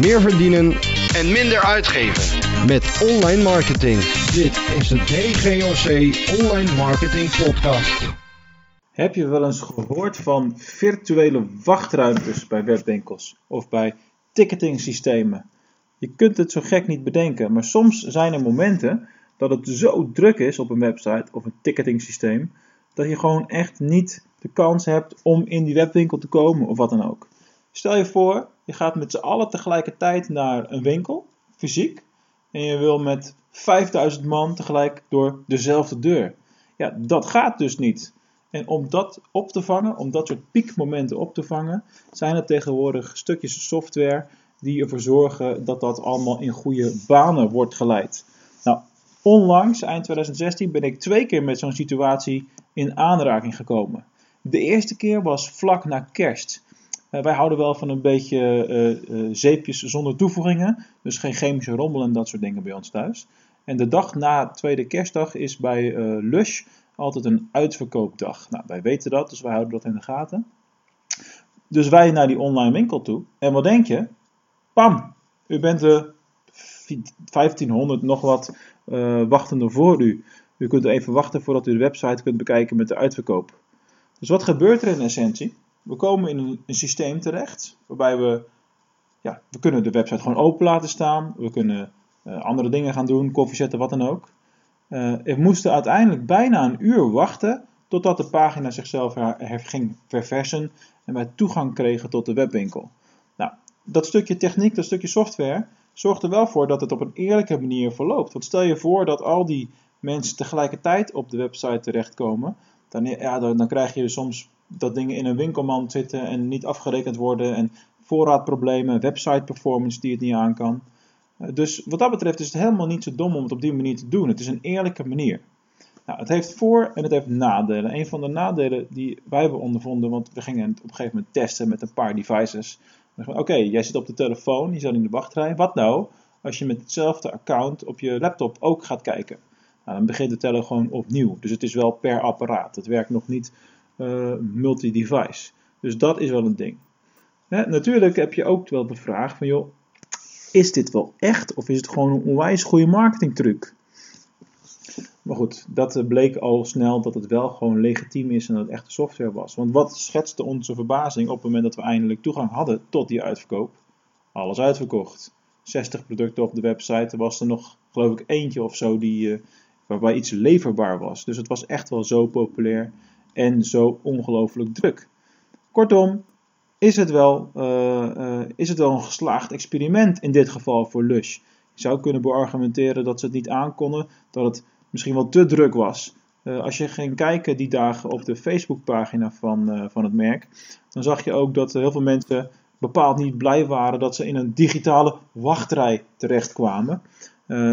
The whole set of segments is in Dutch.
meer verdienen en minder uitgeven. met online marketing. Dit is de DGOC Online Marketing Podcast. Heb je wel eens gehoord van virtuele wachtruimtes bij webwinkels of bij ticketingsystemen? Je kunt het zo gek niet bedenken, maar soms zijn er momenten dat het zo druk is op een website of een ticketingsysteem dat je gewoon echt niet de kans hebt om in die webwinkel te komen of wat dan ook. Stel je voor, je gaat met z'n allen tegelijkertijd naar een winkel, fysiek, en je wil met 5000 man tegelijk door dezelfde deur. Ja, dat gaat dus niet. En om dat op te vangen, om dat soort piekmomenten op te vangen, zijn er tegenwoordig stukjes software die ervoor zorgen dat dat allemaal in goede banen wordt geleid. Nou, onlangs, eind 2016, ben ik twee keer met zo'n situatie in aanraking gekomen. De eerste keer was vlak na kerst. Uh, wij houden wel van een beetje uh, uh, zeepjes zonder toevoegingen. Dus geen chemische rommel en dat soort dingen bij ons thuis. En de dag na tweede kerstdag is bij Lush altijd een uitverkoopdag. Nou, wij weten dat, dus wij houden dat in de gaten. Dus wij naar die online winkel toe. En wat denk je? Pam! U bent er 1500 nog wat wachtende voor u. U kunt even wachten voordat u de website kunt bekijken met de uitverkoop. Dus wat gebeurt er in essentie? We komen in een, systeem terecht waarbij we, ja, we kunnen de website gewoon open laten staan. We kunnen uh, andere dingen gaan doen, koffie zetten, wat dan ook. Uh, we moesten uiteindelijk bijna een uur wachten totdat de pagina zichzelf her, ging verversen en wij toegang kregen tot de webwinkel. Nou, dat stukje techniek, dat stukje software, zorgt er wel voor dat het op een eerlijke manier verloopt. Want stel je voor dat al die mensen tegelijkertijd op de website terechtkomen, dan, ja, dan krijg je soms dat dingen in een winkelmand zitten en niet afgerekend worden en voorraadproblemen, website performance die het niet aan kan. Dus wat dat betreft is het helemaal niet zo dom om het op die manier te doen. Het is een eerlijke manier. Nou, het heeft voor- en het heeft nadelen. Een van de nadelen die wij hebben ondervonden, want we gingen op een gegeven moment testen met een paar devices. Oké, jij zit op de telefoon, je zit in de wachtrij. Wat nou als je met hetzelfde account op je laptop ook gaat kijken? Nou, dan begint de teller gewoon opnieuw. Dus het is wel per apparaat. Het werkt nog niet uh, multi-device. Dus dat is wel een ding. Hè, natuurlijk heb je ook wel de vraag van, joh, is dit wel echt of is het gewoon een onwijs goede marketingtruc? Maar goed, dat bleek al snel dat het wel gewoon legitiem is en dat het echte software was. Want wat schetste onze verbazing op het moment dat we eindelijk toegang hadden tot die uitverkoop? Alles uitverkocht. 60 producten op de website. Er was er nog, geloof ik, eentje of zo die, uh, waarbij iets leverbaar was. Dus het was echt wel zo populair en zo ongelooflijk druk. Kortom, is het, wel, uh, uh, is het wel een geslaagd experiment in dit geval voor Lush. Je zou kunnen beargumenteren dat ze het niet aankonden, dat het misschien wel te druk was. Uh, als je ging kijken die dagen op de Facebookpagina van, van het merk, dan zag je ook dat heel veel mensen bepaald niet blij waren dat ze in een digitale wachtrij terechtkwamen.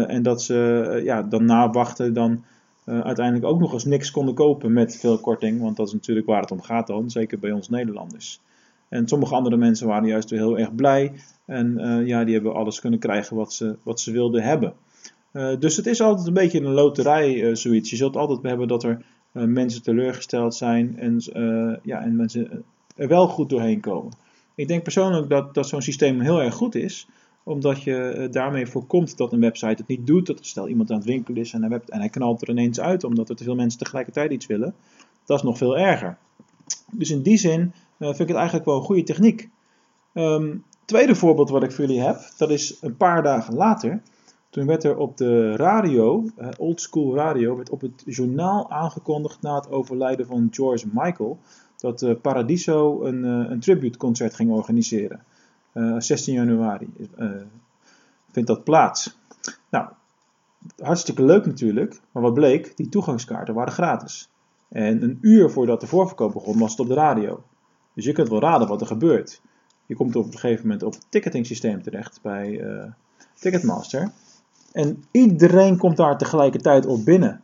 en dat ze ja, dan na wachten dan uh, uiteindelijk ook nog eens niks konden kopen met veel korting. Want dat is natuurlijk waar het om gaat dan, zeker bij ons Nederlanders. En sommige andere mensen waren juist weer heel erg blij. En uh, ja, die hebben alles kunnen krijgen wat ze, wat ze wilden hebben. Uh, dus het is altijd een beetje een loterij zoiets. Je zult altijd hebben dat er mensen teleurgesteld zijn en, ja, en mensen er wel goed doorheen komen. Ik denk persoonlijk dat, dat zo'n systeem heel erg goed is omdat je daarmee voorkomt dat een website het niet doet. Dat stel iemand aan het winkelen is en hij, en hij knalt er ineens uit omdat er te veel mensen tegelijkertijd iets willen. Dat is nog veel erger. Dus in die zin uh, vind ik het eigenlijk wel een goede techniek. Um, tweede voorbeeld wat ik voor jullie heb, dat is een paar dagen later. Toen werd er op de radio, uh, old school radio, werd op het journaal aangekondigd na het overlijden van George Michael, dat uh, Paradiso een, een tributeconcert ging organiseren. Uh, 16 januari uh, vindt dat plaats. Nou, hartstikke leuk natuurlijk, maar wat bleek, die toegangskaarten waren gratis. En een uur voordat de voorverkoop begon, was het op de radio. Dus je kunt wel raden wat er gebeurt. Je komt op een gegeven moment op het ticketing systeem terecht bij uh, Ticketmaster. En iedereen komt daar tegelijkertijd op binnen.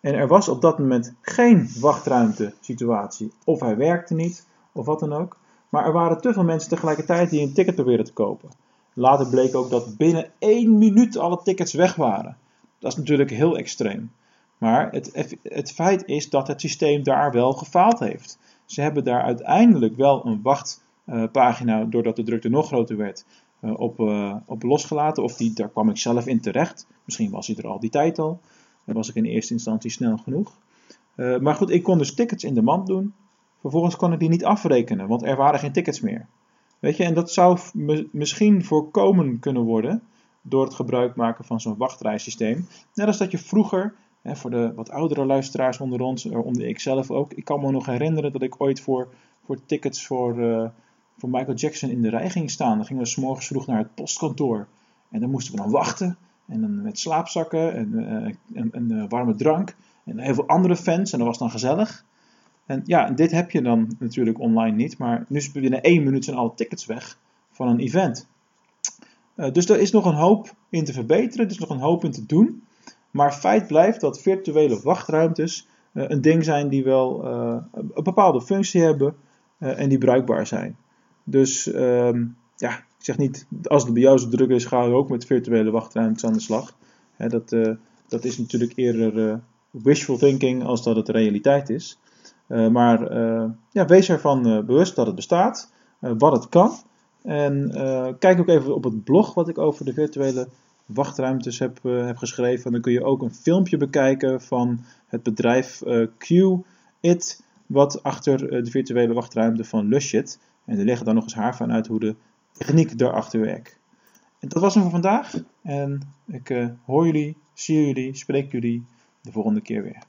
En er was op dat moment geen wachtruimte situatie. Of hij werkte niet, of wat dan ook. Maar er waren te veel mensen tegelijkertijd die een ticket probeerden te kopen. Later bleek ook dat binnen één minuut alle tickets weg waren. Dat is natuurlijk heel extreem. Maar het, het feit is dat het systeem daar wel gefaald heeft. Ze hebben daar uiteindelijk wel een wachtpagina, doordat de drukte nog groter werd, op, op losgelaten. Of die, daar kwam ik zelf in terecht. Misschien was hij er al die tijd al. Dan was ik in eerste instantie snel genoeg. maar goed, ik kon dus tickets in de mand doen. Vervolgens kon ik die niet afrekenen, want er waren geen tickets meer. Weet je, en dat zou misschien voorkomen kunnen worden door het gebruik maken van zo'n wachtrijsysteem. Net als dat je vroeger, hè, voor de wat oudere luisteraars onder ons, onder ik zelf ook, ik kan me nog herinneren dat ik ooit voor, voor tickets voor, uh, voor Michael Jackson in de rij ging staan. Dan gingen we s vroeg naar het postkantoor. En dan moesten we dan wachten. En dan met slaapzakken en, en, uh, warme drank. En heel veel andere fans. En dat was dan gezellig. En ja, dit heb je dan natuurlijk online niet. Maar nu binnen één minuut zijn alle tickets weg van een event. Uh, dus er is nog een hoop in te verbeteren, er is nog een hoop in te doen. Maar feit blijft dat virtuele wachtruimtes uh, een ding zijn die wel uh, een bepaalde functie hebben en die bruikbaar zijn. Dus um, ja, ik zeg niet, als het bij druk is, ga je ook met virtuele wachtruimtes aan de slag. Hè, dat, dat is natuurlijk eerder wishful thinking als dat het realiteit is. Maar ja, wees ervan bewust dat het bestaat, wat het kan. En kijk ook even op het blog wat ik over de virtuele wachtruimtes heb, heb geschreven. Dan kun je ook een filmpje bekijken van het bedrijf uh, Q-It, wat achter de virtuele wachtruimte van Lush zit. En er leggen dan nog eens haar van uit hoe de techniek daarachter werkt. En dat was hem voor vandaag. En ik hoor jullie, zie jullie, spreek jullie de volgende keer weer.